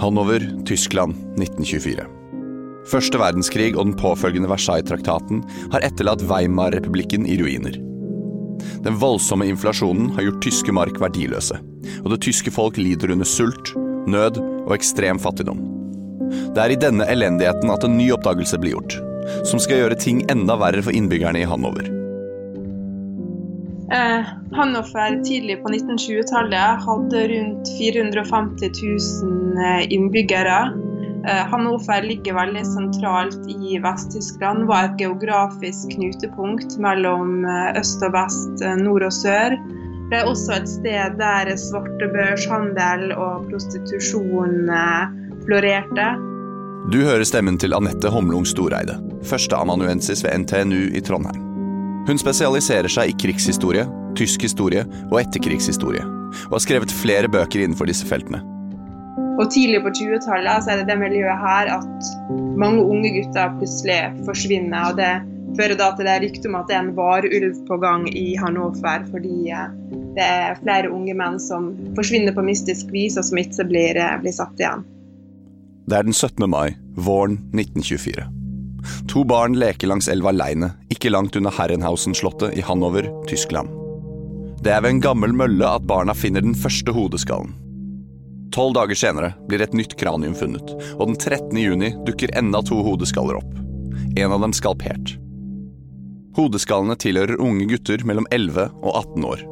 Hanover, Tyskland, 1924. Første verdenskrig og den påfølgende Versailles-traktaten har etterlatt Weimar-republikken i ruiner. Den voldsomme inflasjonen har gjort tyske mark verdiløse, og det tyske folk lider under sult, nød og ekstrem fattigdom. Det er i denne elendigheten at en ny oppdagelse blir gjort, som skal gjøre ting enda verre for innbyggerne i Hanover. Eh, Hannover tidlig på 1920-tallet hadde rundt 450 000 eh, innbyggere. Eh, Hannover ligger veldig sentralt i Vest-Tyskland, var et geografisk knutepunkt mellom eh, øst og vest, nord og sør. Det er også et sted der svartebørshandel og prostitusjon florerte. Du hører stemmen til Anette Homlung Storeide, førsteamanuensis ved NTNU i Trondheim. Hun spesialiserer seg i krigshistorie, tysk historie og etterkrigshistorie, og har skrevet flere bøker innenfor disse feltene. Og Tidlig på 20-tallet er det det miljøet her at mange unge gutter plutselig forsvinner. og Det fører da til det ryktet om at det er en varulv på gang i Hannover, fordi eh, det er flere unge menn som forsvinner på mystisk vis, og som ikke blir, eh, blir satt igjen. Det er den 17. mai, våren 1924. To barn leker langs elva Leine, ikke langt unna Herrenhausen-slottet i Hanover, Tyskland. Det er ved en gammel mølle at barna finner den første hodeskallen. Tolv dager senere blir et nytt kranium funnet, og den 13. juni dukker enda to hodeskaller opp. En av dem skalpert. Hodeskallene tilhører unge gutter mellom 11 og 18 år.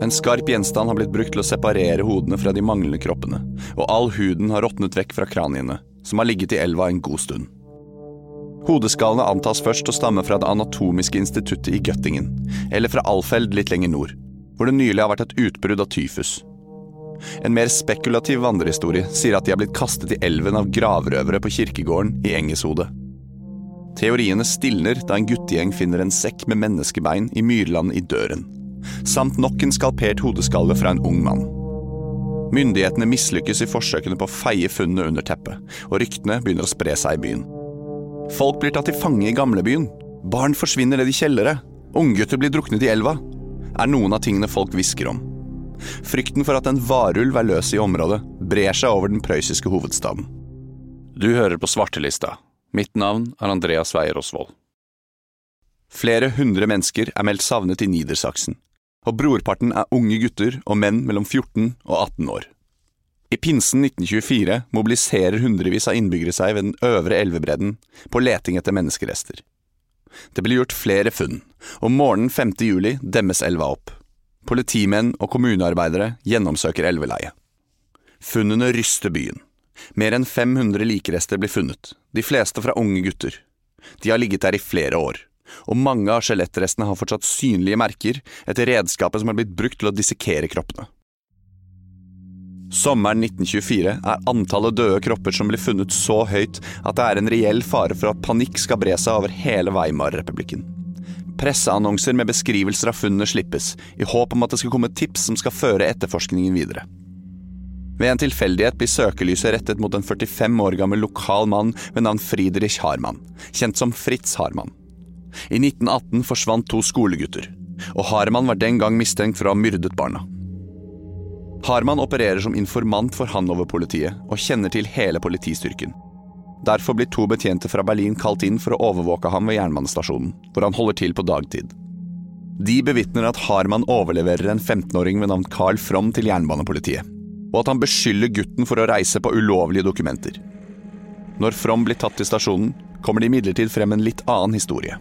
En skarp gjenstand har blitt brukt til å separere hodene fra de manglende kroppene, og all huden har råtnet vekk fra kraniene, som har ligget i elva en god stund. Hodeskallene antas først å stamme fra Det anatomiske instituttet i Göttingen, eller fra Alfeld litt lenger nord, hvor det nylig har vært et utbrudd av tyfus. En mer spekulativ vandrehistorie sier at de har blitt kastet i elven av gravrøvere på kirkegården i Engeshodet. Teoriene stilner da en guttegjeng finner en sekk med menneskebein i myrlandet i døren, samt nok en skalpert hodeskalle fra en ung mann. Myndighetene mislykkes i forsøkene på å feie funnene under teppet, og ryktene begynner å spre seg i byen. Folk blir tatt til fange i gamlebyen. Barn forsvinner ned i kjellere. Unggutter blir druknet i elva. Er noen av tingene folk hvisker om. Frykten for at en varulv er løs i området, brer seg over den prøyssiske hovedstaden. Du hører på Svartelista. Mitt navn er Andreas Weier Osvold. Flere hundre mennesker er meldt savnet i Nidersaksen, og brorparten er unge gutter og menn mellom 14 og 18 år. I pinsen 1924 mobiliserer hundrevis av innbyggere seg ved den øvre elvebredden på leting etter menneskerester. Det blir gjort flere funn, og morgenen 5. juli demmes elva opp. Politimenn og kommunearbeidere gjennomsøker elveleiet. Funnene ryster byen. Mer enn 500 likrester blir funnet, de fleste fra unge gutter. De har ligget der i flere år, og mange av skjelettrestene har fortsatt synlige merker etter redskapet som har blitt brukt til å dissekere kroppene. Sommeren 1924 er antallet døde kropper som blir funnet så høyt at det er en reell fare for at panikk skal bre seg over hele Weimar-republikken. Presseannonser med beskrivelser av funnene slippes, i håp om at det skal komme tips som skal føre etterforskningen videre. Ved en tilfeldighet blir søkelyset rettet mot en 45 år gammel lokal mann ved navn Friedrich Harman, kjent som Fritz Harman. I 1918 forsvant to skolegutter, og Harman var den gang mistenkt for å ha myrdet barna. Harman opererer som informant for Hanover-politiet og kjenner til hele politistyrken. Derfor blir to betjente fra Berlin kalt inn for å overvåke ham ved jernbanestasjonen, hvor han holder til på dagtid. De bevitner at Harman overleverer en 15-åring ved navn Carl From til jernbanepolitiet, og at han beskylder gutten for å reise på ulovlige dokumenter. Når From blir tatt til stasjonen, kommer det imidlertid frem en litt annen historie.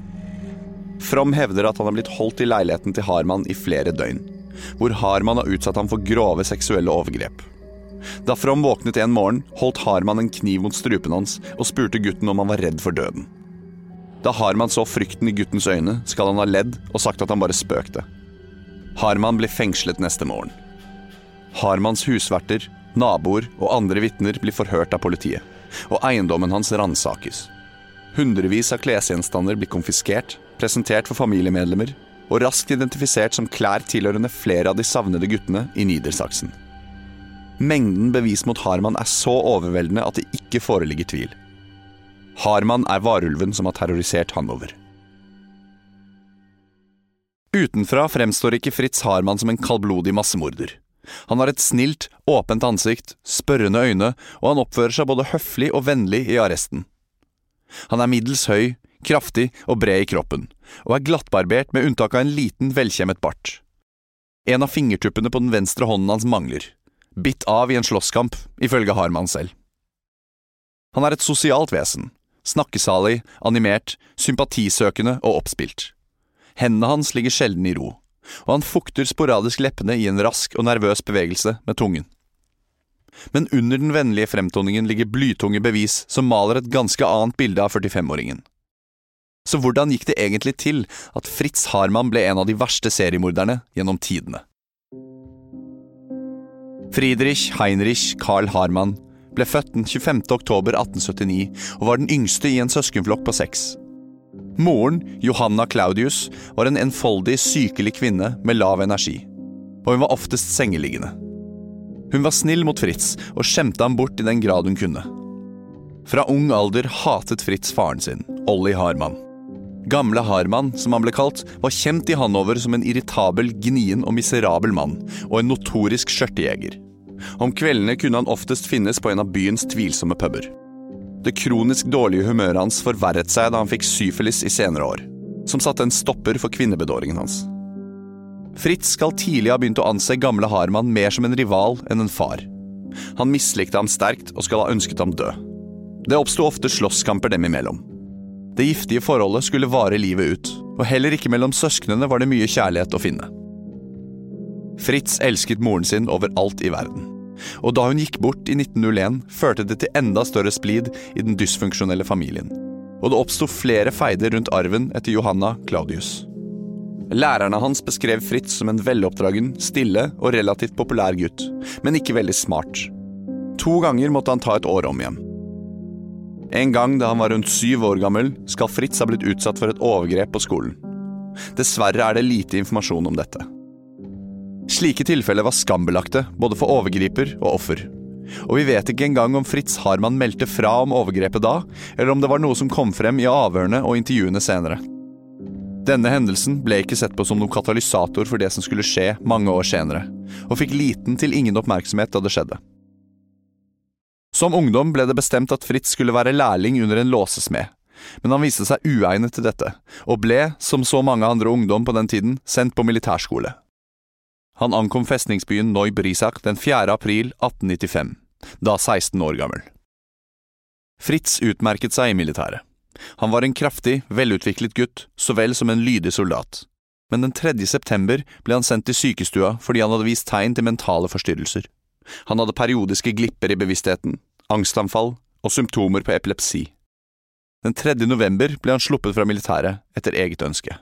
From hevder at han har blitt holdt i leiligheten til Harman i flere døgn hvor Harman har utsatt ham for grove seksuelle overgrep. Da From våknet en morgen, holdt Harman en kniv mot strupen hans og spurte gutten om han var redd for døden. Da Harman så frykten i guttens øyne, skal han ha ledd og sagt at han bare spøkte. Harman ble fengslet neste morgen. Harmans husverter, naboer og andre vitner blir forhørt av politiet, og eiendommen hans ransakes. Hundrevis av klesgjenstander blir konfiskert, presentert for familiemedlemmer og raskt identifisert som klær tilhørende flere av de savnede guttene i Nidersaksen. Mengden bevis mot Harman er så overveldende at det ikke foreligger tvil. Harman er varulven som har terrorisert Hanover. Utenfra fremstår ikke Fritz Harman som en kaldblodig massemorder. Han har et snilt, åpent ansikt, spørrende øyne, og han oppfører seg både høflig og vennlig i arresten. Han er middels høy, kraftig og bred i kroppen, og er glattbarbert med unntak av en liten, velkjemmet bart. En av fingertuppene på den venstre hånden hans mangler, bitt av i en slåsskamp, ifølge Harman selv. Han er et sosialt vesen, snakkesalig, animert, sympatisøkende og oppspilt. Hendene hans ligger sjelden i ro, og han fukter sporadisk leppene i en rask og nervøs bevegelse med tungen. Men under den vennlige fremtoningen ligger blytunge bevis som maler et ganske annet bilde av 45-åringen. Så hvordan gikk det egentlig til at Fritz Harman ble en av de verste seriemorderne gjennom tidene? Friedrich Heinrich Carl Harman ble født den 25. oktober 1879 og var den yngste i en søskenflokk på seks. Moren, Johanna Claudius, var en enfoldig, sykelig kvinne med lav energi, og hun var oftest sengeliggende. Hun var snill mot Fritz og skjemte ham bort i den grad hun kunne. Fra ung alder hatet Fritz faren sin, Olli Harman. Gamle Harman, som han ble kalt, var kjent i Hanover som en irritabel, gnien og miserabel mann, og en notorisk skjørtejeger. Om kveldene kunne han oftest finnes på en av byens tvilsomme puber. Det kronisk dårlige humøret hans forverret seg da han fikk syfilis i senere år, som satte en stopper for kvinnebedåringen hans. Fritz skal tidlig ha begynt å anse gamle Harman mer som en rival enn en far. Han mislikte ham sterkt og skal ha ønsket ham død. Det oppsto ofte slåsskamper dem imellom. Det giftige forholdet skulle vare livet ut, og heller ikke mellom søsknene var det mye kjærlighet å finne. Fritz elsket moren sin over alt i verden og da hun gikk bort i 1901, førte det til enda større splid i den dysfunksjonelle familien. Og det oppsto flere feider rundt arven etter Johanna Claudius. Lærerne hans beskrev Fritz som en veloppdragen, stille og relativt populær gutt, men ikke veldig smart. To ganger måtte han ta et år om igjen. En gang da han var rundt syv år gammel, skal Fritz ha blitt utsatt for et overgrep på skolen. Dessverre er det lite informasjon om dette. Slike tilfeller var skambelagte, både for overgriper og offer. Og vi vet ikke engang om Fritz Harman meldte fra om overgrepet da, eller om det var noe som kom frem i avhørene og intervjuene senere. Denne hendelsen ble ikke sett på som noen katalysator for det som skulle skje mange år senere, og fikk liten til ingen oppmerksomhet da det skjedde. Som ungdom ble det bestemt at Fritz skulle være lærling under en låsesmed, men han viste seg uegnet til dette, og ble, som så mange andre ungdom på den tiden, sendt på militærskole. Han ankom festningsbyen Neu-Brisak den 4. april 1895, da 16 år gammel. Fritz utmerket seg i militæret. Han var en kraftig, velutviklet gutt så vel som en lydig soldat. Men den 3. september ble han sendt til sykestua fordi han hadde vist tegn til mentale forstyrrelser. Han hadde periodiske glipper i bevisstheten, angstanfall og symptomer på epilepsi. Den 3. november ble han sluppet fra militæret etter eget ønske.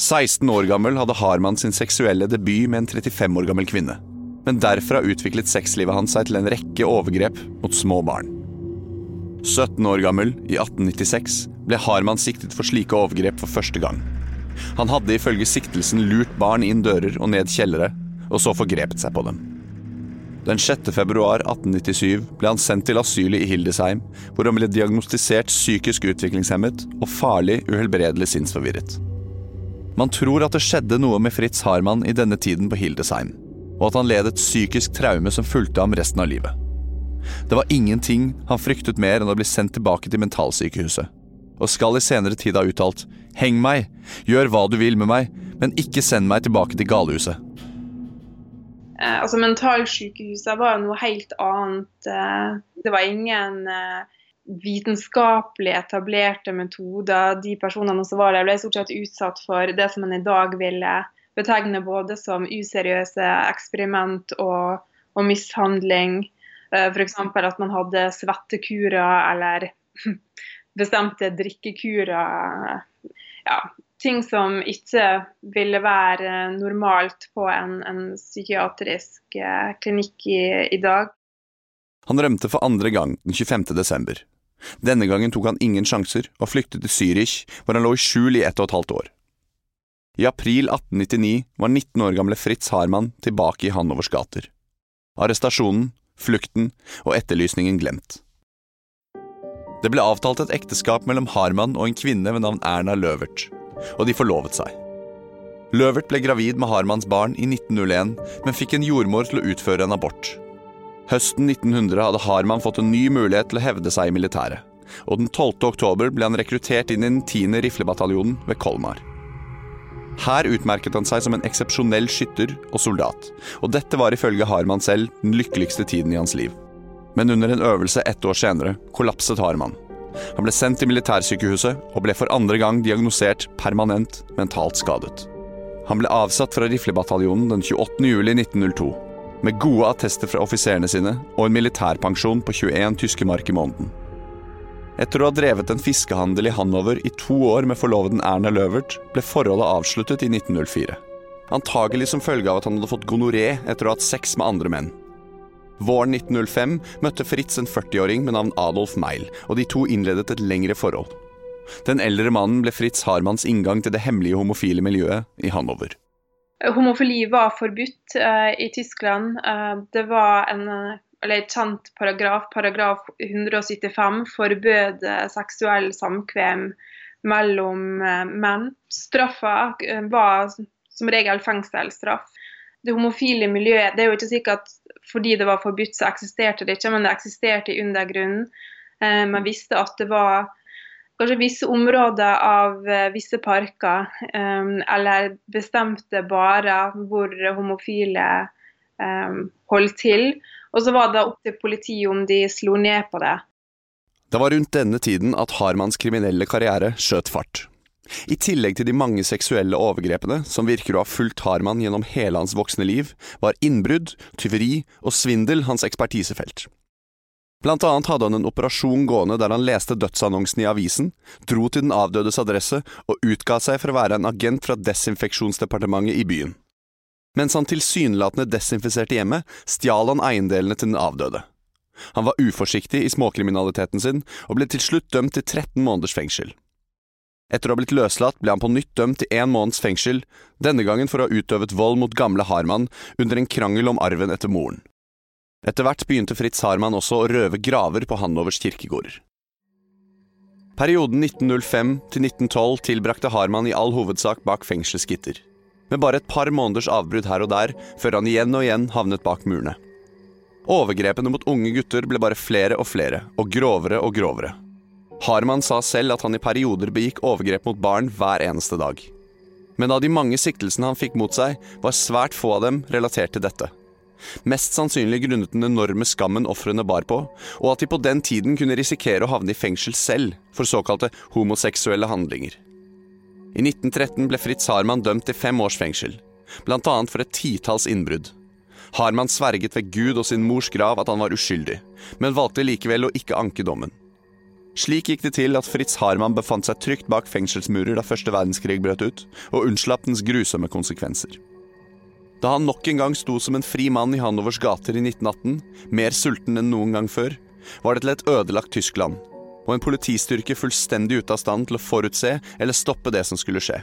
16 år gammel hadde Harman sin seksuelle debut med en 35 år gammel kvinne. Men derfra utviklet sexlivet hans seg til en rekke overgrep mot små barn. 17 år gammel, i 1896, ble Harman siktet for slike overgrep for første gang. Han hadde ifølge siktelsen lurt barn inn dører og ned kjellere, og så forgrepet seg på dem. Den 6. februar 1897 ble han sendt til asylet i Hildesheim, hvor han ble diagnostisert psykisk utviklingshemmet og farlig uhelbredelig sinnsforvirret. Man tror at det skjedde noe med Fritz Harman i denne tiden på Hildesheim, og at han led et psykisk traume som fulgte ham resten av livet. Det var ingenting han fryktet mer enn å bli sendt tilbake til mentalsykehuset, og skal i senere tid ha uttalt Heng meg, gjør hva du vil med meg, men ikke send meg tilbake til galehuset. Eh, altså Mentalsykehuset var noe helt annet. Eh, det var ingen eh, vitenskapelig etablerte metoder. De personene som var der, ble stort sett utsatt for det som man i dag ville betegne både som useriøse eksperiment og, og mishandling. Eh, F.eks. at man hadde svettekurer eller bestemte drikkekurer. Ja, ting som ikke ville være normalt på en, en psykiatrisk eh, klinikk i, i dag. Han rømte for andre gang den 25. desember. Denne gangen tok han ingen sjanser og flyktet til Zürich, hvor han lå i skjul i ett og et halvt år. I april 1899 var 19 år gamle Fritz Harman tilbake i Hanovers gater. Arrestasjonen, flukten og etterlysningen glemt. Det ble avtalt et ekteskap mellom Harman og en kvinne ved navn Erna Løvert, og de forlovet seg. Løvert ble gravid med Harmans barn i 1901, men fikk en jordmor til å utføre en abort. Høsten 1900 hadde Harman fått en ny mulighet til å hevde seg i militæret. Og den 12. oktober ble han rekruttert inn i den 10. riflebataljonen ved Kolmar. Her utmerket han seg som en eksepsjonell skytter og soldat, og dette var ifølge Harman selv den lykkeligste tiden i hans liv. Men under en øvelse ett år senere kollapset Harman. Han ble sendt til militærsykehuset og ble for andre gang diagnosert permanent mentalt skadet. Han ble avsatt fra riflebataljonen den 28. juli 1902, med gode attester fra offiserene sine og en militærpensjon på 21 tyske mark i måneden. Etter å ha drevet en fiskehandel i Hanover i to år med forloveden Erna Løvert, ble forholdet avsluttet i 1904. Antagelig som følge av at han hadde fått gonoré etter å ha hatt sex med andre menn. Våren 1905 møtte Fritz en 40-åring med navn Adolf Meil, og de to innledet et lengre forhold. Den eldre mannen ble Fritz Harmans inngang til det hemmelige homofile miljøet i Hanover. Homofili var forbudt eh, i Tyskland. Eh, det var en eller kjent paragraf, paragraf 175, forbød seksuell samkvem mellom uh, menn. Straffa var som regel fengselsstraff. Det homofile miljøet Det er jo ikke sikkert fordi det var forbudt, så eksisterte det ikke, men det eksisterte i undergrunnen. Man visste at det var kanskje visse områder av eh, visse parker, um, eller bestemte barer hvor homofile holdt til. Og så var det opp til politiet om de slo ned på det. Det var rundt denne tiden at Harmans kriminelle karriere skjøt fart. I tillegg til de mange seksuelle overgrepene som virker å ha fulgt Harman gjennom hele hans voksne liv, var innbrudd, tyveri og svindel hans ekspertisefelt. Blant annet hadde han en operasjon gående der han leste dødsannonsen i avisen, dro til den avdødes adresse og utga seg for å være en agent fra desinfeksjonsdepartementet i byen. Mens han tilsynelatende desinfiserte hjemmet, stjal han eiendelene til den avdøde. Han var uforsiktig i småkriminaliteten sin, og ble til slutt dømt til 13 måneders fengsel. Etter å ha blitt løslatt ble han på nytt dømt til én måneds fengsel, denne gangen for å ha utøvet vold mot gamle Harman under en krangel om arven etter moren. Etter hvert begynte Fritz Harman også å røve graver på Hanovers kirkegårder. Perioden 1905 til 1912 tilbrakte Harman i all hovedsak bak fengselsgitter, med bare et par måneders avbrudd her og der, før han igjen og igjen havnet bak murene. Overgrepene mot unge gutter ble bare flere og flere, og grovere og grovere. Harman sa selv at han i perioder begikk overgrep mot barn hver eneste dag. Men av de mange siktelsene han fikk mot seg, var svært få av dem relatert til dette. Mest sannsynlig grunnet den enorme skammen ofrene bar på, og at de på den tiden kunne risikere å havne i fengsel selv for såkalte homoseksuelle handlinger. I 1913 ble Fritz Harman dømt til fem års fengsel, bl.a. for et titalls innbrudd. Harman sverget ved Gud og sin mors grav at han var uskyldig, men valgte likevel å ikke anke dommen. Slik gikk det til at Fritz Harman befant seg trygt bak fengselsmurer da første verdenskrig brøt ut, og unnslapp dens grusomme konsekvenser. Da han nok en gang sto som en fri mann i Hanovers gater i 1918, mer sulten enn noen gang før, var det til et ødelagt Tyskland, og en politistyrke fullstendig ute av stand til å forutse eller stoppe det som skulle skje.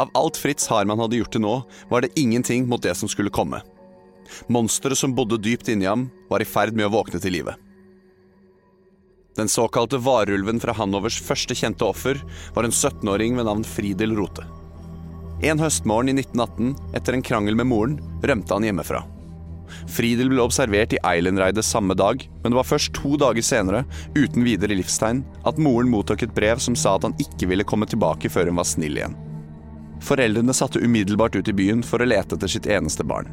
Av alt Fritz Harman hadde gjort til nå, var det ingenting mot det som skulle komme. Monsteret som bodde dypt inni ham, var i ferd med å våkne til live. Den såkalte varulven fra Hanovers første kjente offer var en 17-åring ved navn Fridel Rote. En høstmorgen i 1918, etter en krangel med moren, rømte han hjemmefra. Fridel ble observert i Eilenreidet samme dag, men det var først to dager senere, uten videre livstegn, at moren mottok et brev som sa at han ikke ville komme tilbake før hun var snill igjen. Foreldrene satte umiddelbart ut i byen for å lete etter sitt eneste barn,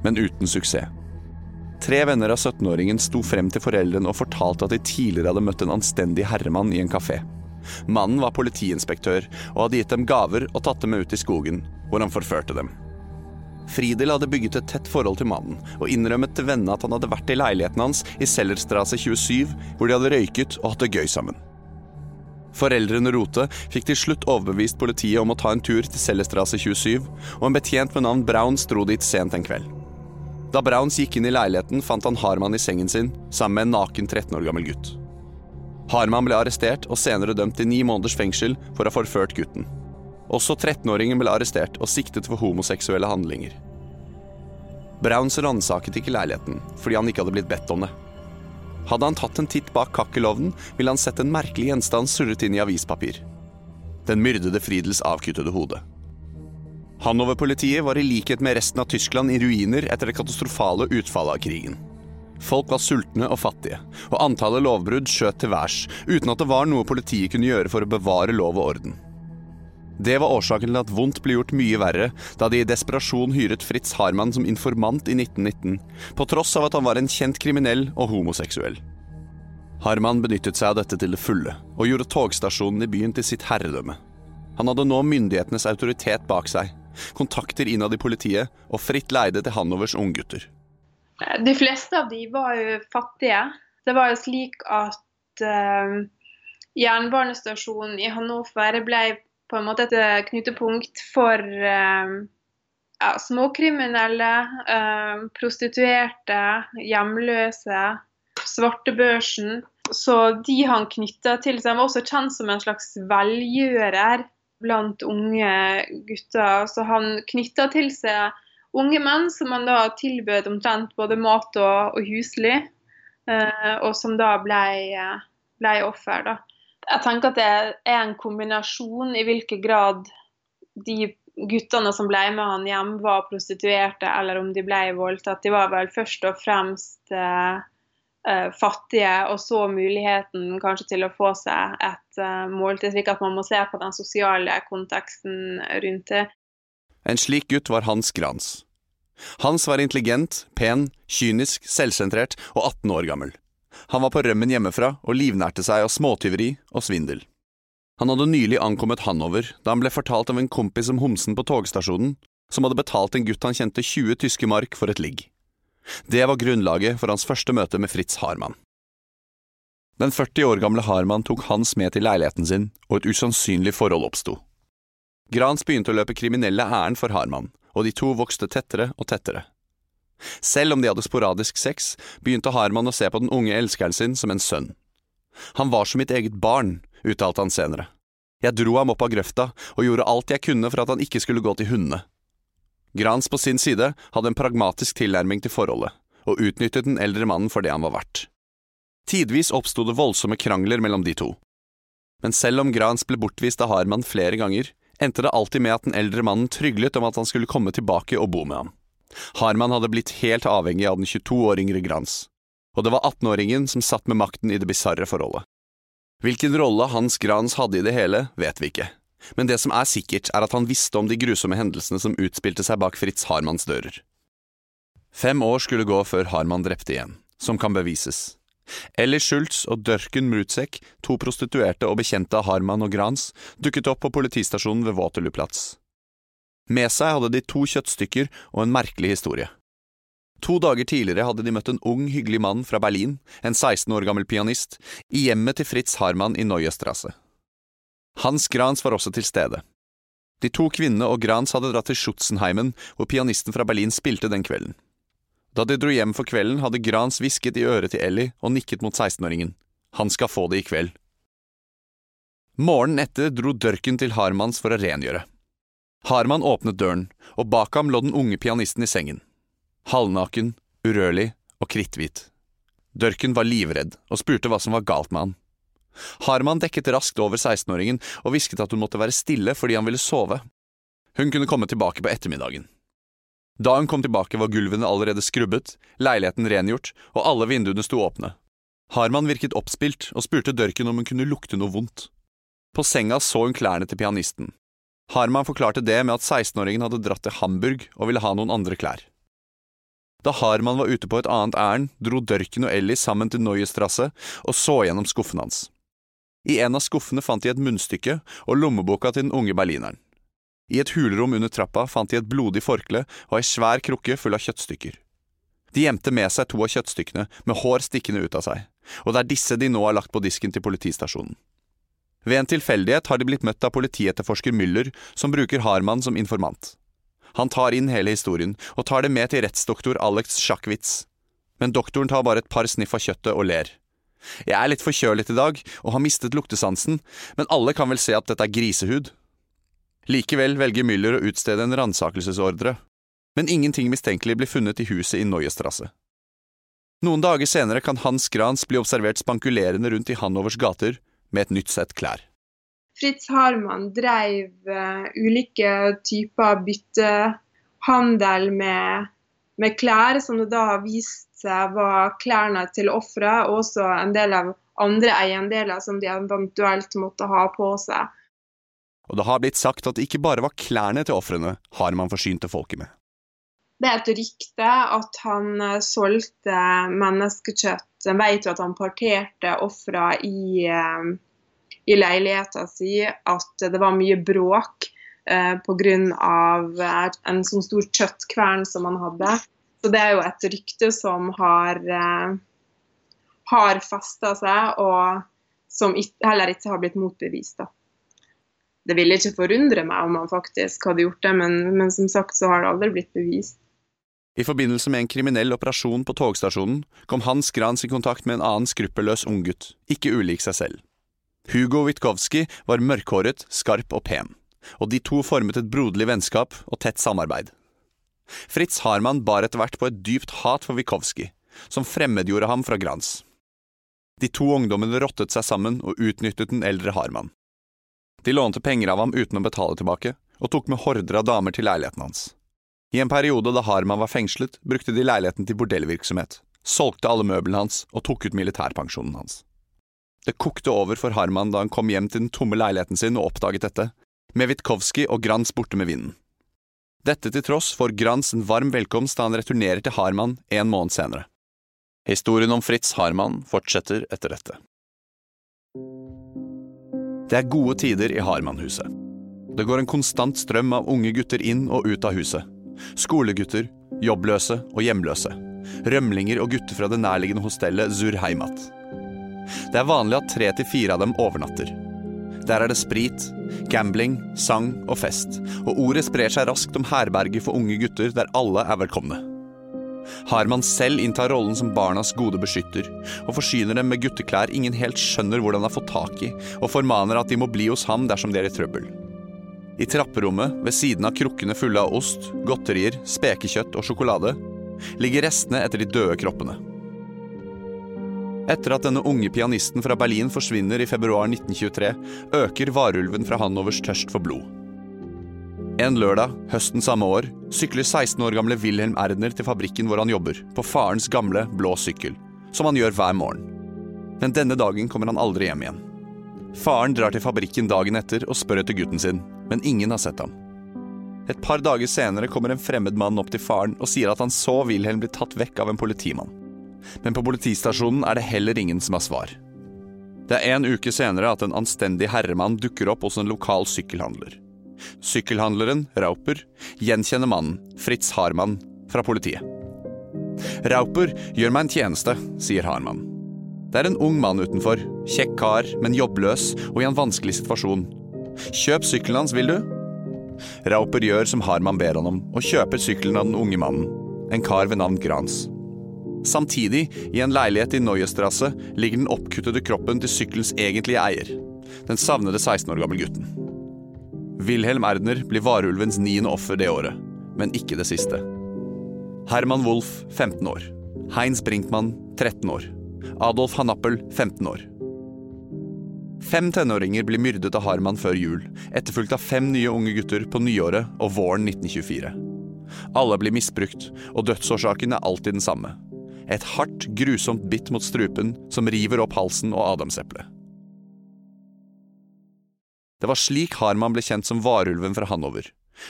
men uten suksess. Tre venner av 17-åringen sto frem til foreldrene og fortalte at de tidligere hadde møtt en anstendig herremann i en kafé. Mannen var politiinspektør og hadde gitt dem gaver og tatt dem ut i skogen, hvor han forførte dem. Fridel hadde bygget et tett forhold til mannen, og innrømmet til vennene at han hadde vært i leiligheten hans i Sellerstrasse 27, hvor de hadde røyket og hatt det gøy sammen. Foreldrene Rote fikk til slutt overbevist politiet om å ta en tur til Sellerstrasse 27, og en betjent med navn Browns dro dit sent en kveld. Da Browns gikk inn i leiligheten, fant han Harman i sengen sin, sammen med en naken 13 år gammel gutt. Harman ble arrestert og senere dømt til ni måneders fengsel for å ha forført gutten. Også 13-åringen ble arrestert og siktet for homoseksuelle handlinger. Browns ransaket ikke leiligheten fordi han ikke hadde blitt bedt om det. Hadde han tatt en titt bak kakkelovnen, ville han sett en merkelig gjenstand surret inn i avispapir. Den myrdede Fridels avkuttede hode. Hanover-politiet var i likhet med resten av Tyskland i ruiner etter det katastrofale utfallet av krigen. Folk var sultne og fattige, og antallet lovbrudd skjøt til værs, uten at det var noe politiet kunne gjøre for å bevare lov og orden. Det var årsaken til at vondt ble gjort mye verre da de i desperasjon hyret Fritz Harman som informant i 1919, på tross av at han var en kjent kriminell og homoseksuell. Harman benyttet seg av dette til det fulle, og gjorde togstasjonen i byen til sitt herredømme. Han hadde nå myndighetenes autoritet bak seg, kontakter innad i politiet og fritt leide til Hanovers unggutter. De fleste av de var jo fattige. Det var jo slik at uh, jernbanestasjonen i Hannover ble på en måte et eh, knutepunkt for uh, ja, småkriminelle, uh, prostituerte, hjemløse, svartebørsen. Så de han knytta til seg, var også kjent som en slags velgjører blant unge gutter. Så han knytta til seg unge menn som han da tilbød omtrent både mat og, og husly, eh, og som da ble, ble offer. da. Jeg tenker at det er en kombinasjon i hvilken grad de guttene som ble med han hjem, var prostituerte, eller om de ble voldtatt. De var vel først og fremst eh, eh fattige, og så muligheten kanskje til å få seg et uh, måltid. Slik at man må se på den sosiale konteksten rundt det. En slik gutt var Hans Grans. Hans var intelligent, pen, kynisk, selvsentrert og 18 år gammel. Han var på rømmen hjemmefra og livnærte seg av småtyveri og svindel. Han hadde nylig ankommet Hanover da han ble fortalt av en kompis om homsen på togstasjonen, som hadde betalt en gutt han kjente 20 tyske mark for et ligg. Det var grunnlaget for hans første møte med Fritz Harman. Den 40 år gamle Harman tok Hans med til leiligheten sin, og et usannsynlig forhold oppsto. Grans begynte å løpe kriminelle ærend for Harman, og de to vokste tettere og tettere. Selv om de hadde sporadisk sex, begynte Harman å se på den unge elskeren sin som en sønn. Han var som mitt eget barn, uttalte han senere. Jeg dro ham opp av grøfta og gjorde alt jeg kunne for at han ikke skulle gå til hundene. Grans på sin side hadde en pragmatisk tilnærming til forholdet, og utnyttet den eldre mannen for det han var verdt. Tidvis oppsto det voldsomme krangler mellom de to. Men selv om Grans ble bortvist av Harman flere ganger, endte det alltid med at den eldre mannen tryglet om at han skulle komme tilbake og bo med ham. Harman hadde blitt helt avhengig av den 22 år yngre Grans, og det var 18-åringen som satt med makten i det bisarre forholdet. Hvilken rolle Hans Grans hadde i det hele, vet vi ikke, men det som er sikkert, er at han visste om de grusomme hendelsene som utspilte seg bak Fritz Harmans dører. Fem år skulle gå før Harman drepte igjen, som kan bevises. Ellie Schultz og Dørken Mrutsek, to prostituerte og bekjente av Harman og Grans, dukket opp på politistasjonen ved Waterloo-plats. Med seg hadde de to kjøttstykker og en merkelig historie. To dager tidligere hadde de møtt en ung, hyggelig mann fra Berlin, en 16 år gammel pianist, i hjemmet til Fritz Harman i Neuestrasse. Hans Grans var også til stede. De to kvinnene og Grans hadde dratt til Schutzenheimen, hvor pianisten fra Berlin spilte den kvelden. Da de dro hjem for kvelden, hadde Grans hvisket i øret til Ellie og nikket mot 16-åringen. Han skal få det i kveld. Morgenen etter dro Dørken til Harmans for å rengjøre. Harman åpnet døren, og bak ham lå den unge pianisten i sengen. Halvnaken, urørlig og kritthvit. Dørken var livredd og spurte hva som var galt med han. Harman dekket raskt over 16-åringen og hvisket at hun måtte være stille fordi han ville sove. Hun kunne komme tilbake på ettermiddagen. Da hun kom tilbake var gulvene allerede skrubbet, leiligheten rengjort og alle vinduene sto åpne. Harman virket oppspilt og spurte Dørken om hun kunne lukte noe vondt. På senga så hun klærne til pianisten. Harman forklarte det med at 16-åringen hadde dratt til Hamburg og ville ha noen andre klær. Da Harman var ute på et annet ærend, dro Dørken og Ellie sammen til Neuestrasse og så gjennom skuffen hans. I en av skuffene fant de et munnstykke og lommeboka til den unge berlineren. I et hulrom under trappa fant de et blodig forkle og ei svær krukke full av kjøttstykker. De gjemte med seg to av kjøttstykkene med hår stikkende ut av seg, og det er disse de nå har lagt på disken til politistasjonen. Ved en tilfeldighet har de blitt møtt av politietterforsker Müller, som bruker Harman som informant. Han tar inn hele historien, og tar det med til rettsdoktor Alex Schakwitz. Men doktoren tar bare et par sniff av kjøttet og ler. Jeg er litt forkjølet i dag, og har mistet luktesansen, men alle kan vel se at dette er grisehud, Likevel velger Müller å utstede en ransakelsesordre, men ingenting mistenkelig blir funnet i huset i Neuestrasse. Noen dager senere kan Hans Grans bli observert spankulerende rundt i Hanovers gater med et nytt sett klær. Fritz Harman drev uh, ulike typer byttehandel med, med, klær, som det da har vist seg var klærne til offeret, og også en del av andre eiendeler som de eventuelt måtte ha på seg. Og det har blitt sagt at det ikke bare var klærne til ofrene Harman forsynte folket med. Det er et rykte at han eh, solgte menneskekjøtt. En vet jo at han parterte ofre i, eh, i leiligheta si, at det var mye bråk eh, pga. en sånn stor kjøttkvern som han hadde. Så det er jo et rykte som har, eh, har festa seg, og som heller ikke har blitt motbevist. da det ville ikke forundre meg om han faktisk hadde gjort det, men, men, som sagt så har det aldri blitt bevist. I forbindelse med en kriminell operasjon på togstasjonen kom Hans Grans i kontakt med en annen skruppelløs unggutt, ikke ulik seg selv. Hugo Witkowski var mørkhåret, skarp og pen, og de to formet et broderlig vennskap og tett samarbeid. Fritz Harman bar etter hvert på et dypt hat for Wikowski, som fremmedgjorde ham fra Grans. De to ungdommene rottet seg sammen og utnyttet den eldre Harman. De lånte penger av ham uten å betale tilbake, og tok med horder av damer til leiligheten hans. I en periode da Harman var fengslet, brukte de leiligheten til bordellvirksomhet, solgte alle møblene hans og tok ut militærpensjonen hans. Det kokte over for Harman da han kom hjem til den tomme leiligheten sin og oppdaget dette, med Witkowski og Grans borte med vinden. Dette til tross får Grans en varm velkomst da han returnerer til Harman en måned senere. Historien om Fritz Harman fortsetter etter dette. Det er gode tider i Harman-huset. Det går en konstant strøm av unge gutter inn og ut av huset. Skolegutter, jobbløse og hjemløse. Rømlinger og gutter fra det nærliggende hostellet Zur Heimat. Det er vanlig at tre til fire av dem overnatter. Der er det sprit, gambling, sang og fest, og ordet sprer seg raskt om herberget for unge gutter der alle er velkomne. Harman selv inntar rollen som barnas gode beskytter, og forsyner dem med gutteklær ingen helt skjønner hvordan de har fått tak i, og formaner at de må bli hos ham dersom de er i trøbbel. I trapperommet, ved siden av krukkene fulle av ost, godterier, spekekjøtt og sjokolade, ligger restene etter de døde kroppene. Etter at denne unge pianisten fra Berlin forsvinner i februar 1923, øker varulven fra Hanovers tørst for blod. En lørdag høsten samme år sykler 16 år gamle Wilhelm Erner til fabrikken hvor han jobber, på farens gamle, blå sykkel, som han gjør hver morgen. Men denne dagen kommer han aldri hjem igjen. Faren drar til fabrikken dagen etter og spør etter gutten sin, men ingen har sett ham. Et par dager senere kommer en fremmed mann opp til faren og sier at han så Wilhelm bli tatt vekk av en politimann. Men på politistasjonen er det heller ingen som har svar. Det er en uke senere at en anstendig herremann dukker opp hos en lokal sykkelhandler. Sykkelhandleren, Rauper, gjenkjenner mannen, Fritz Harman, fra politiet. Rauper gjør meg en tjeneste, sier Harman. Det er en ung mann utenfor. Kjekk kar, men jobbløs og i en vanskelig situasjon. Kjøp sykkelen hans, vil du? Rauper gjør som Harman ber han om, og kjøper sykkelen av den unge mannen. En kar ved navn Grans. Samtidig, i en leilighet i Neuestrasse, ligger den oppkuttede kroppen til sykkelens egentlige eier. Den savnede 16 år gamle gutten. Wilhelm Erdner blir varulvens niende offer det året, men ikke det siste. Herman Wolff, 15 år. Heinz Brinkmann, 13 år. Adolf Hanappel, 15 år. Fem tenåringer blir myrdet av Harman før jul, etterfulgt av fem nye unge gutter på nyåret og våren 1924. Alle blir misbrukt, og dødsårsaken er alltid den samme. Et hardt, grusomt bitt mot strupen som river opp halsen og adamseplet. Det var slik Harman ble kjent som varulven fra Hanover.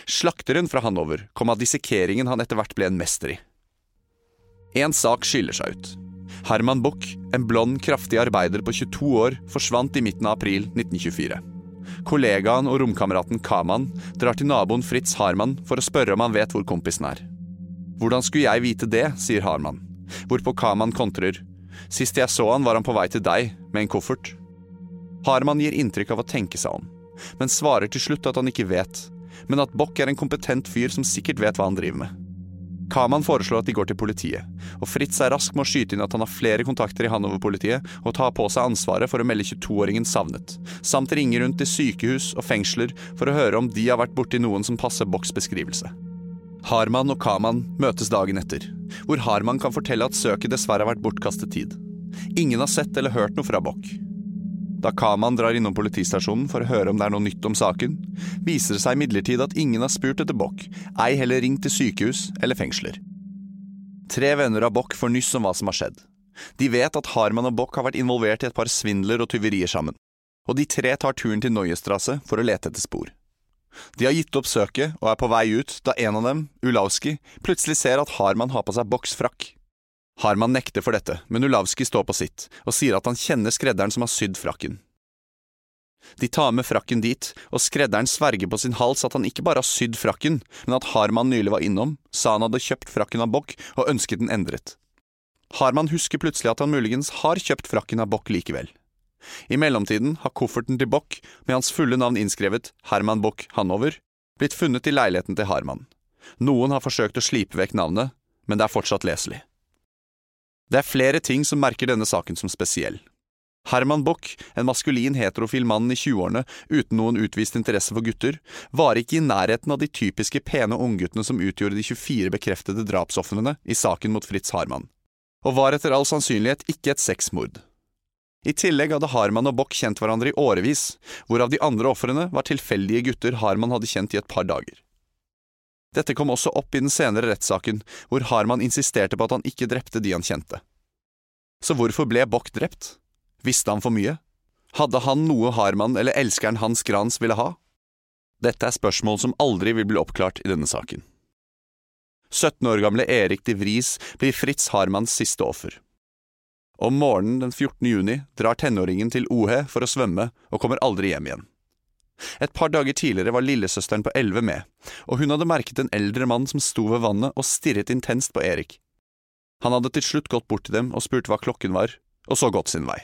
Slakteren fra Hanover kom av dissekeringen han etter hvert ble en mester i. En sak skiller seg ut. Herman Buch, en blond, kraftig arbeider på 22 år, forsvant i midten av april 1924. Kollegaen og romkameraten Kaman drar til naboen Fritz Harman for å spørre om han vet hvor kompisen er. Hvordan skulle jeg vite det, sier Harman, hvorpå Kaman kontrer. Sist jeg så han var han på vei til deg, med en koffert. Harman gir inntrykk av å tenke seg om, men svarer til slutt at han ikke vet, men at Bock er en kompetent fyr som sikkert vet hva han driver med. Kaman foreslår at de går til politiet, og Fritz er rask med å skyte inn at han har flere kontakter i Hanover-politiet og tar på seg ansvaret for å melde 22-åringen savnet, samt ringe rundt til sykehus og fengsler for å høre om de har vært borti noen som passer Bocks beskrivelse. Harman og Kaman møtes dagen etter, hvor Harman kan fortelle at søket dessverre har vært bortkastet tid. Ingen har sett eller hørt noe fra Bock. Da Kaman drar innom politistasjonen for å høre om det er noe nytt om saken, viser det seg imidlertid at ingen har spurt etter Bock, ei heller ringt til sykehus eller fengsler. Tre venner av Bock får nyss om hva som har skjedd. De vet at Harman og Bock har vært involvert i et par svindler og tyverier sammen, og de tre tar turen til Neuestrasse for å lete etter spor. De har gitt opp søket og er på vei ut da en av dem, Ulauski, plutselig ser at Harman har på seg boksfrakk. Harman nekter for dette, men Ulawski står på sitt og sier at han kjenner skredderen som har sydd frakken. De tar med frakken dit, og skredderen sverger på sin hals at han ikke bare har sydd frakken, men at Harman nylig var innom, sa han hadde kjøpt frakken av Bock og ønsket den endret. Harman husker plutselig at han muligens har kjøpt frakken av Bock likevel. I mellomtiden har kofferten til Bock, med hans fulle navn innskrevet Herman Bock Hanover, blitt funnet i leiligheten til Harman. Noen har forsøkt å slipe vekk navnet, men det er fortsatt leselig. Det er flere ting som merker denne saken som spesiell. Herman Bock, en maskulin heterofil mann i 20-årene uten noen utvist interesse for gutter, var ikke i nærheten av de typiske pene ungguttene som utgjorde de 24 bekreftede drapsofrene i saken mot Fritz Harman, og var etter all sannsynlighet ikke et sexmord. I tillegg hadde Harman og Bock kjent hverandre i årevis, hvorav de andre ofrene var tilfeldige gutter Harman hadde kjent i et par dager. Dette kom også opp i den senere rettssaken, hvor Harman insisterte på at han ikke drepte de han kjente. Så hvorfor ble Bock drept? Visste han for mye? Hadde han noe Harman eller elskeren Hans Grans ville ha? Dette er spørsmål som aldri vil bli oppklart i denne saken. 17 år gamle Erik de Vries blir Fritz Harmans siste offer. Om morgenen den 14. juni drar tenåringen til Ohe for å svømme og kommer aldri hjem igjen. Et par dager tidligere var lillesøsteren på elleve med, og hun hadde merket en eldre mann som sto ved vannet og stirret intenst på Erik. Han hadde til slutt gått bort til dem og spurt hva klokken var, og så gått sin vei.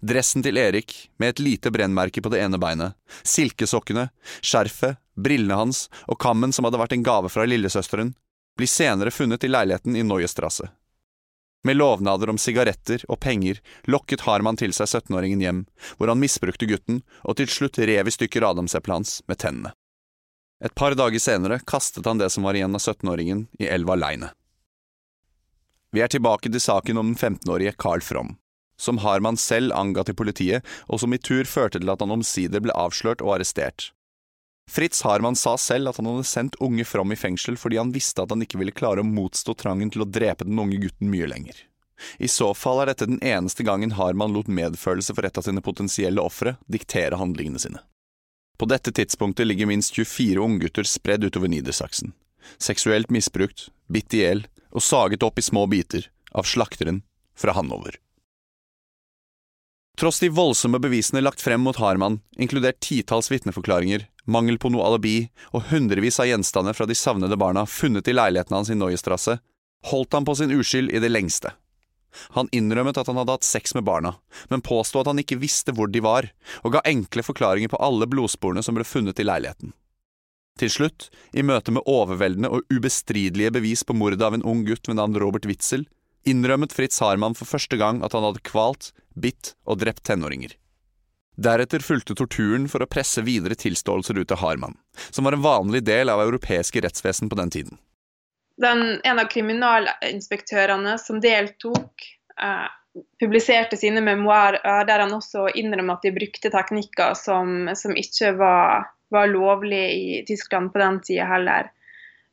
Dressen til Erik, med et lite brennmerke på det ene beinet, silkesokkene, skjerfet, brillene hans og kammen som hadde vært en gave fra lillesøsteren, blir senere funnet i leiligheten i Neuestrasse. Med lovnader om sigaretter og penger lokket Harman til seg 17-åringen hjem, hvor han misbrukte gutten og til slutt rev i stykker adamseplet hans med tennene. Et par dager senere kastet han det som var igjen av 17-åringen, i elva Leine. Vi er tilbake til saken om den 15-årige Carl From, som Harman selv anga til politiet, og som i tur førte til at han omsider ble avslørt og arrestert. Fritz Harman sa selv at han hadde sendt unge From i fengsel fordi han visste at han ikke ville klare å motstå trangen til å drepe den unge gutten mye lenger. I så fall er dette den eneste gangen Harman lot medfølelse for et av sine potensielle ofre diktere handlingene sine. På dette tidspunktet ligger minst 24 unggutter spredd utover Nidersaksen, Seksuelt misbrukt, bitt i hjel og saget opp i små biter av slakteren fra Hanover. Tross de voldsomme bevisene lagt frem mot Harman, inkludert titalls vitneforklaringer, mangel på noe alibi og hundrevis av gjenstander fra de savnede barna funnet i leiligheten hans i Neuestrasse, holdt han på sin uskyld i det lengste. Han innrømmet at han hadde hatt sex med barna, men påsto at han ikke visste hvor de var, og ga enkle forklaringer på alle blodsporene som ble funnet i leiligheten. Til slutt, i møte med overveldende og ubestridelige bevis på mordet av en ung gutt ved navn Robert Witzel, innrømmet Fritz Harman for første gang at han hadde kvalt, bitt og drept tenåringer. Deretter fulgte torturen for å presse videre tilståelser ut til Harman, som var en vanlig del av europeiske rettsvesen på den tiden. Den, en av kriminalinspektørene som deltok, eh, publiserte sine memoarer der han også innrømmer at de brukte teknikker som, som ikke var, var lovlige i Tyskland på den tida heller.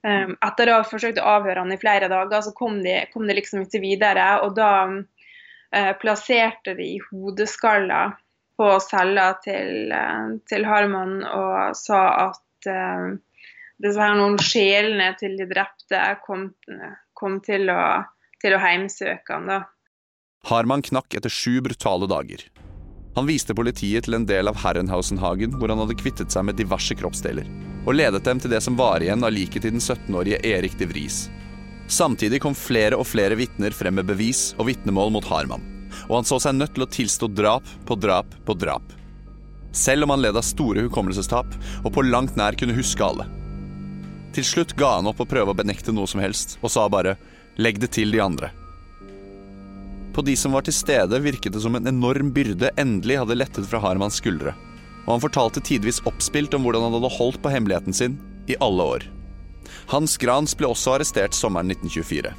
Um, etter å ha forsøkt å avhøre han i flere dager, så kom de, kom de liksom ikke videre. Og da uh, plasserte de hodeskaller på cella til, uh, til, Harman og sa at uh, disse her noen sjelene til de drepte kom, kom til, å, til å heimsøke han da. Harman knakk etter sju brutale dager. Han viste politiet til en del av Herrenhausenhagen hvor han hadde kvittet seg med diverse kroppsdeler, og ledet dem til det som var igjen av liket til den 17-årige Erik de Vries. Samtidig kom flere og flere vitner frem med bevis og vitnemål mot Harman og han så seg nødt til å tilstå drap på drap på drap. Selv om han led av store hukommelsestap og på langt nær kunne huske alle. Til slutt ga han opp å prøve å benekte noe som helst, og sa bare 'legg det til de andre'. På de som var til stede, virket det som en enorm byrde endelig hadde lettet fra Harmans skuldre, og han fortalte tidvis oppspilt om hvordan han hadde holdt på hemmeligheten sin i alle år. Hans Grans ble også arrestert sommeren 1924.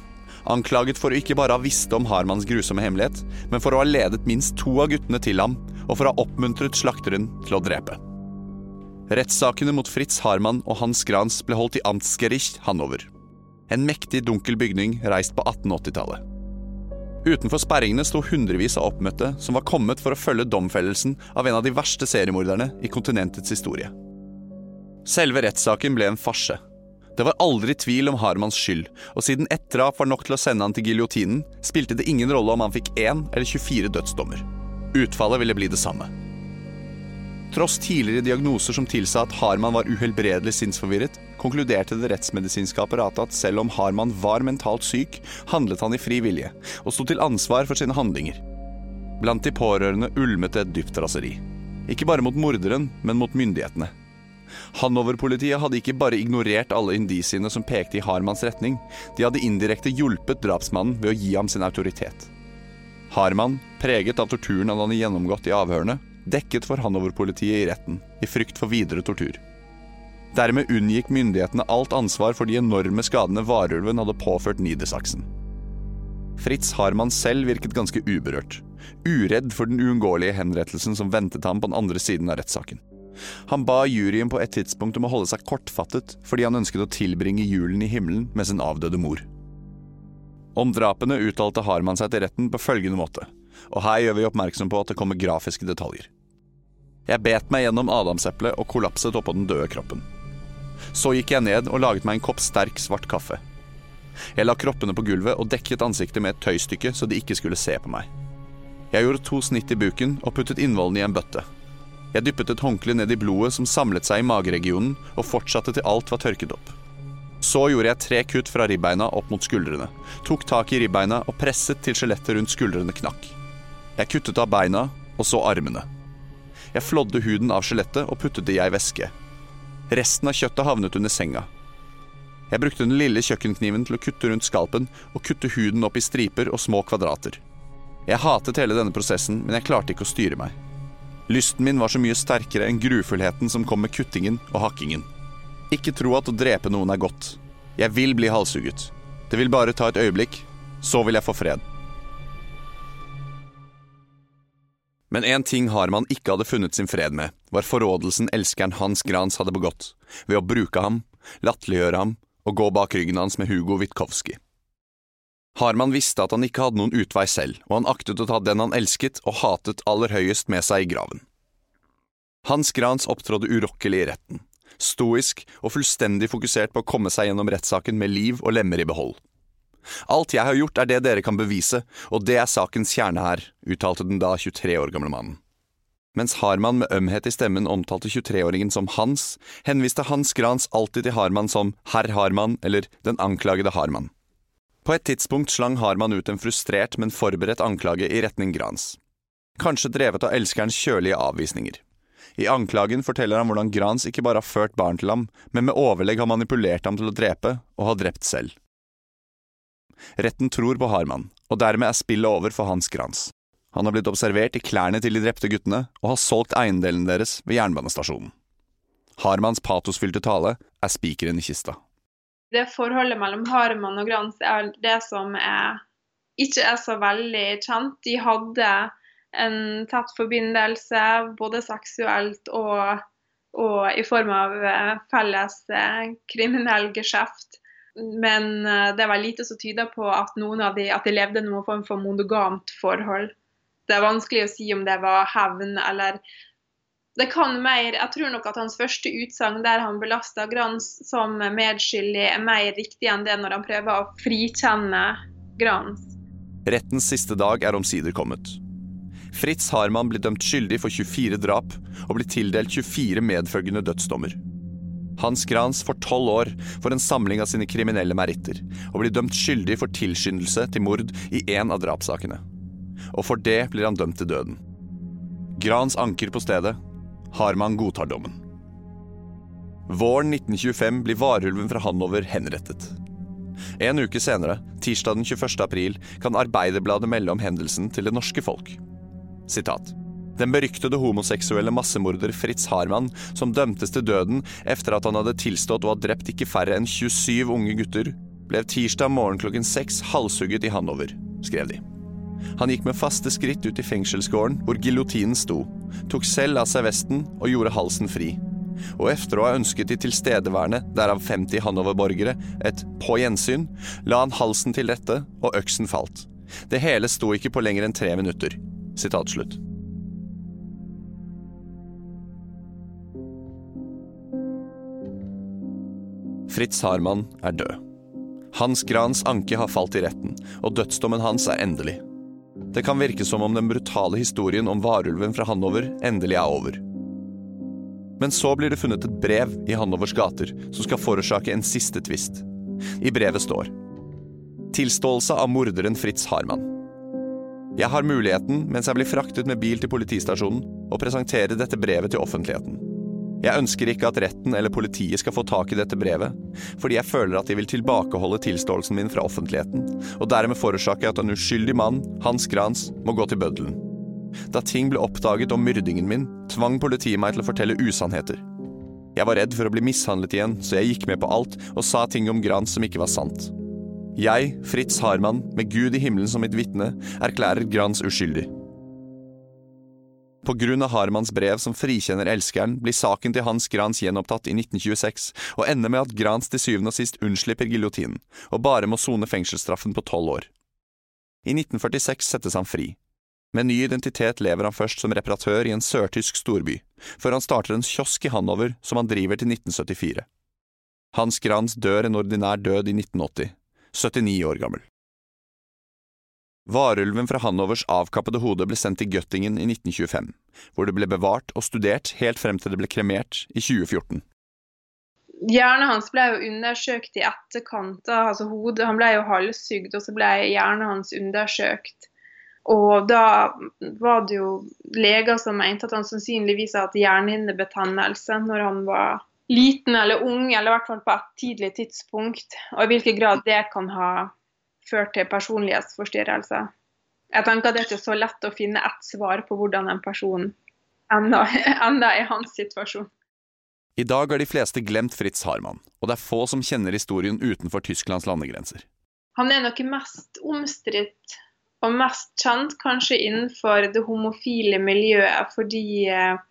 Anklaget for å ikke bare ha visst om Harmans grusomme hemmelighet, men for å ha ledet minst to av guttene til ham, og for å ha oppmuntret slakteren til å drepe. Rettssakene mot Fritz Harman og Hans Grans ble holdt i Amtsgericht Hanover. En mektig, dunkel bygning reist på 1880-tallet. Utenfor sperringene sto hundrevis av oppmøtte som var kommet for å følge domfellelsen av en av de verste seriemorderne i kontinentets historie. Selve rettssaken ble en farse. Det var aldri tvil om Harmans skyld, og siden ett drap var nok til å sende han til giljotinen, spilte det ingen rolle om han fikk én eller 24 dødsdommer. Utfallet ville bli det samme. Tross tidligere diagnoser som tilsa at Harman var uhelbredelig sinnsforvirret, konkluderte det rettsmedisinske apparatet at selv om Harman var mentalt syk, handlet han i fri vilje, og sto til ansvar for sine handlinger. Blant de pårørende ulmet det et dypt raseri. Ikke bare mot morderen, men mot myndighetene. Hanover-politiet hadde ikke bare ignorert alle indisiene som pekte i Harmans retning, de hadde indirekte hjulpet drapsmannen ved å gi ham sin autoritet. Harman, preget av torturen han hadde gjennomgått i avhørene, dekket for Hanover-politiet i retten, i frykt for videre tortur. Dermed unngikk myndighetene alt ansvar for de enorme skadene varulven hadde påført Niedersachsen. Fritz Harman selv virket ganske uberørt, uredd for den uunngåelige henrettelsen som ventet ham på den andre siden av rettssaken. Han ba juryen på et tidspunkt om å holde seg kortfattet fordi han ønsket å tilbringe julen i himmelen med sin avdøde mor. Om drapene uttalte Harman seg til retten på følgende måte, og her gjør vi oppmerksom på at det kommer grafiske detaljer. Jeg bet meg gjennom adamseplet og kollapset oppå den døde kroppen. Så gikk jeg ned og laget meg en kopp sterk, svart kaffe. Jeg la kroppene på gulvet og dekket ansiktet med et tøystykke så de ikke skulle se på meg. Jeg gjorde to snitt i buken og puttet innvollene i en bøtte. Jeg dyppet et håndkle ned i blodet som samlet seg i mageregionen, og fortsatte til alt var tørket opp. Så gjorde jeg tre kutt fra ribbeina opp mot skuldrene, tok tak i ribbeina og presset til skjelettet rundt skuldrene knakk. Jeg kuttet av beina, og så armene. Jeg flådde huden av skjelettet og puttet det i ei væske. Resten av kjøttet havnet under senga. Jeg brukte den lille kjøkkenkniven til å kutte rundt skalpen og kutte huden opp i striper og små kvadrater. Jeg hatet hele denne prosessen, men jeg klarte ikke å styre meg. Lysten min var så mye sterkere enn grufullheten som kom med kuttingen og hakkingen. Ikke tro at å drepe noen er godt. Jeg vil bli halshugget. Det vil bare ta et øyeblikk, så vil jeg få fred. Men én ting Harman ikke hadde funnet sin fred med, var forrådelsen elskeren Hans Grans hadde begått, ved å bruke ham, latterliggjøre ham og gå bak ryggen hans med Hugo Witkowski. Harman visste at han ikke hadde noen utvei selv, og han aktet å ta den han elsket og hatet aller høyest med seg i graven. Hans Grans opptrådte urokkelig i retten, stoisk og fullstendig fokusert på å komme seg gjennom rettssaken med liv og lemmer i behold. Alt jeg har gjort er det dere kan bevise, og det er sakens kjerne her, uttalte den da 23 år gamle mannen. Mens Harman med ømhet i stemmen omtalte 23-åringen som Hans, henviste Hans Grans alltid til Harman som herr Harman eller den anklagede Harman. På et tidspunkt slang Harman ut en frustrert, men forberedt anklage i retning Grans. Kanskje drevet av elskerens kjølige avvisninger. I anklagen forteller han hvordan Grans ikke bare har ført barn til ham, men med overlegg har manipulert ham til å drepe, og har drept selv. Retten tror på Harman, og dermed er spillet over for Hans Grans. Han har blitt observert i klærne til de drepte guttene, og har solgt eiendelen deres ved jernbanestasjonen. Harmans patosfylte tale er spikeren i kista det forholdet mellom Harman og Grans er det som er, ikke er så veldig kjent. De hadde en tett forbindelse, både seksuelt og, og i form av eh, felles eh, kriminell geskjeft. Men eh, det var lite som tyder på at noen av de, at de levde noen form for monogamt forhold. Det er vanskelig å si om det var hevn eller det kan mer Jeg tror nok at hans første utsagn der han belasta Grans som medskyldig, er mer riktig enn det når han prøver å frikjenne Grans. Rettens siste dag er omsider kommet. Fritz Harman blir dømt skyldig for 24 drap og blir tildelt 24 medfølgende dødsdommer. Hans Grans får tolv år for en samling av sine kriminelle meritter, og blir dømt skyldig for tilskyndelse til mord i én av drapssakene. Og for det blir han dømt til døden. Grans anker på stedet, Harman godtar dommen. Våren 1925 blir varulven fra Hanover henrettet. En uke senere, tirsdag den 21. april, kan Arbeiderbladet melde om hendelsen til det norske folk. Sitat. Den beryktede homoseksuelle massemorder Fritz Harman, som dømtes til døden etter at han hadde tilstått å ha drept ikke færre enn 27 unge gutter, ble tirsdag morgen klokken seks halshugget i Hanover, skrev de. Han gikk med faste skritt ut i fengselsgården hvor giljotinen sto, tok selv av seg vesten og gjorde halsen fri. Og efter å ha ønsket de tilstedeværende, derav 50 Hanover-borgere, et på gjensyn, la han halsen til rette, og øksen falt. Det hele sto ikke på lenger enn tre minutter. Sitat slutt. Fritz Harman er død. Hans Grans anke har falt i retten, og dødsdommen hans er endelig. Det kan virke som om den brutale historien om varulven fra Hanover endelig er over. Men så blir det funnet et brev i Hanovers gater som skal forårsake en siste tvist. I brevet står Tilståelse av morderen Fritz Harman. Jeg har muligheten, mens jeg blir fraktet med bil til politistasjonen, å presentere dette brevet til offentligheten. Jeg ønsker ikke at retten eller politiet skal få tak i dette brevet, fordi jeg føler at de vil tilbakeholde tilståelsen min fra offentligheten, og dermed forårsaker at en uskyldig mann, Hans Grans, må gå til bøddelen. Da ting ble oppdaget om myrdingen min, tvang politiet meg til å fortelle usannheter. Jeg var redd for å bli mishandlet igjen, så jeg gikk med på alt og sa ting om Grans som ikke var sant. Jeg, Fritz Harman, med Gud i himmelen som mitt vitne, erklærer Grans uskyldig. På grunn av Harmans brev som frikjenner elskeren, blir saken til Hans Grans gjenopptatt i 1926, og ender med at Grans til syvende og sist unnslipper giljotinen, og bare må sone fengselsstraffen på tolv år. I 1946 settes han fri. Med ny identitet lever han først som reparatør i en sørtysk storby, før han starter en kiosk i Hanover som han driver til 1974. Hans Grans dør en ordinær død i 1980, 79 år gammel. Varulven fra Hanovers avkappede hode ble sendt til Göttingen i 1925, hvor det ble bevart og studert helt frem til det ble kremert i 2014. Hjernen hans ble jo undersøkt i etterkant. altså hodet, Han ble jo halshugd, og så ble hjernen hans undersøkt. Og da var det jo leger som mente at han sannsynligvis hadde hjernehinnebetennelse når han var liten eller ung, eller i hvert fall på et tidlig tidspunkt. Og i hvilken grad det kan ha ført til personlighetsforstyrrelser. Jeg tenker at det er ikke så lett å finne ett svar på hvordan en person enda, enda i hans situasjon. I dag har de fleste glemt Fritz Harman, og det er få som kjenner historien utenfor Tysklands landegrenser. Han er nok mest omstridt og mest kjent kanskje innenfor det homofile miljøet, fordi eh,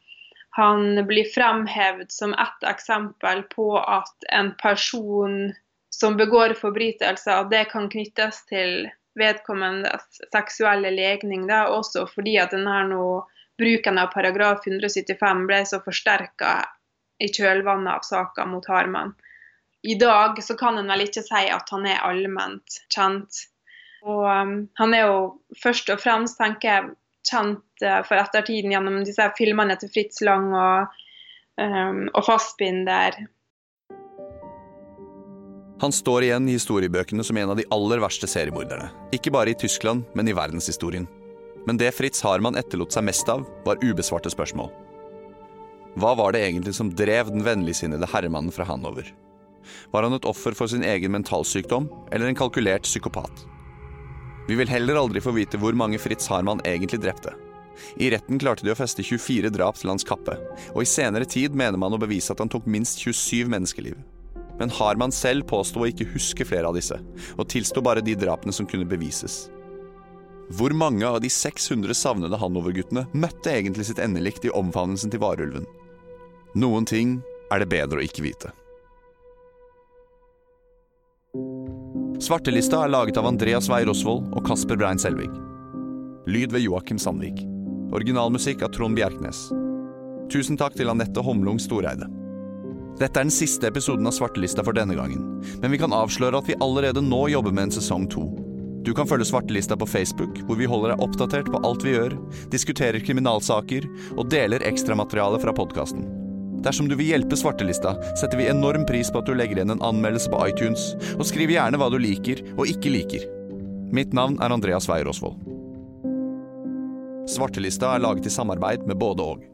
han blir fremhevet som ett eksempel på at en person som begår forbrytelser, at det kan knyttes til vedkommendes seksuelle legning. Da, også fordi at denne bruken av paragraf 175 ble så forsterka i kjølvannet av saka mot Harman. I dag så kan en vel ikke si at han er allment kjent. Og um, han er jo først og fremst, tenker jeg, kjent uh, for ettertiden gjennom disse filmene til Fritz Lang og, um, og Fassbinder. Han står igjen i historiebøkene som en av de aller verste seriemorderne. Ikke bare i Tyskland, men i verdenshistorien. Men det Fritz Harman etterlot seg mest av, var ubesvarte spørsmål. Hva var det egentlig som drev den vennligsinnede herremannen fra Hanover? Var han et offer for sin egen mentalsykdom, eller en kalkulert psykopat? Vi vil heller aldri få vite hvor mange Fritz Harman egentlig drepte. I retten klarte de å feste 24 drap til hans kappe, og i senere tid mener man å bevise at han tok minst 27 menneskeliv. Men Harman selv påsto å ikke huske flere av disse, og tilsto bare de drapene som kunne bevises. Hvor mange av de 600 savnede Hanover-guttene møtte egentlig sitt endelikt i omfavnelsen til varulven? Noen ting er det bedre å ikke vite. Svartelista er laget av Andreas Weir Osvold og Kasper Brein Selvig. Lyd ved Joakim Sandvik. Originalmusikk av Trond Bjerknes. Tusen takk til Anette Homlung Storeide. Dette er den siste episoden av Svartelista for denne gangen, men vi kan avsløre at vi allerede nå jobber med en sesong to. Du kan følge Svartelista på Facebook, hvor vi holder deg oppdatert på alt vi gjør, diskuterer kriminalsaker og deler ekstramateriale fra podkasten. Dersom du vil hjelpe Svartelista, setter vi enorm pris på at du legger igjen en anmeldelse på iTunes, og skriv gjerne hva du liker og ikke liker. Mitt navn er Andreas Weier Osvold. Svartelista er laget i samarbeid med både og.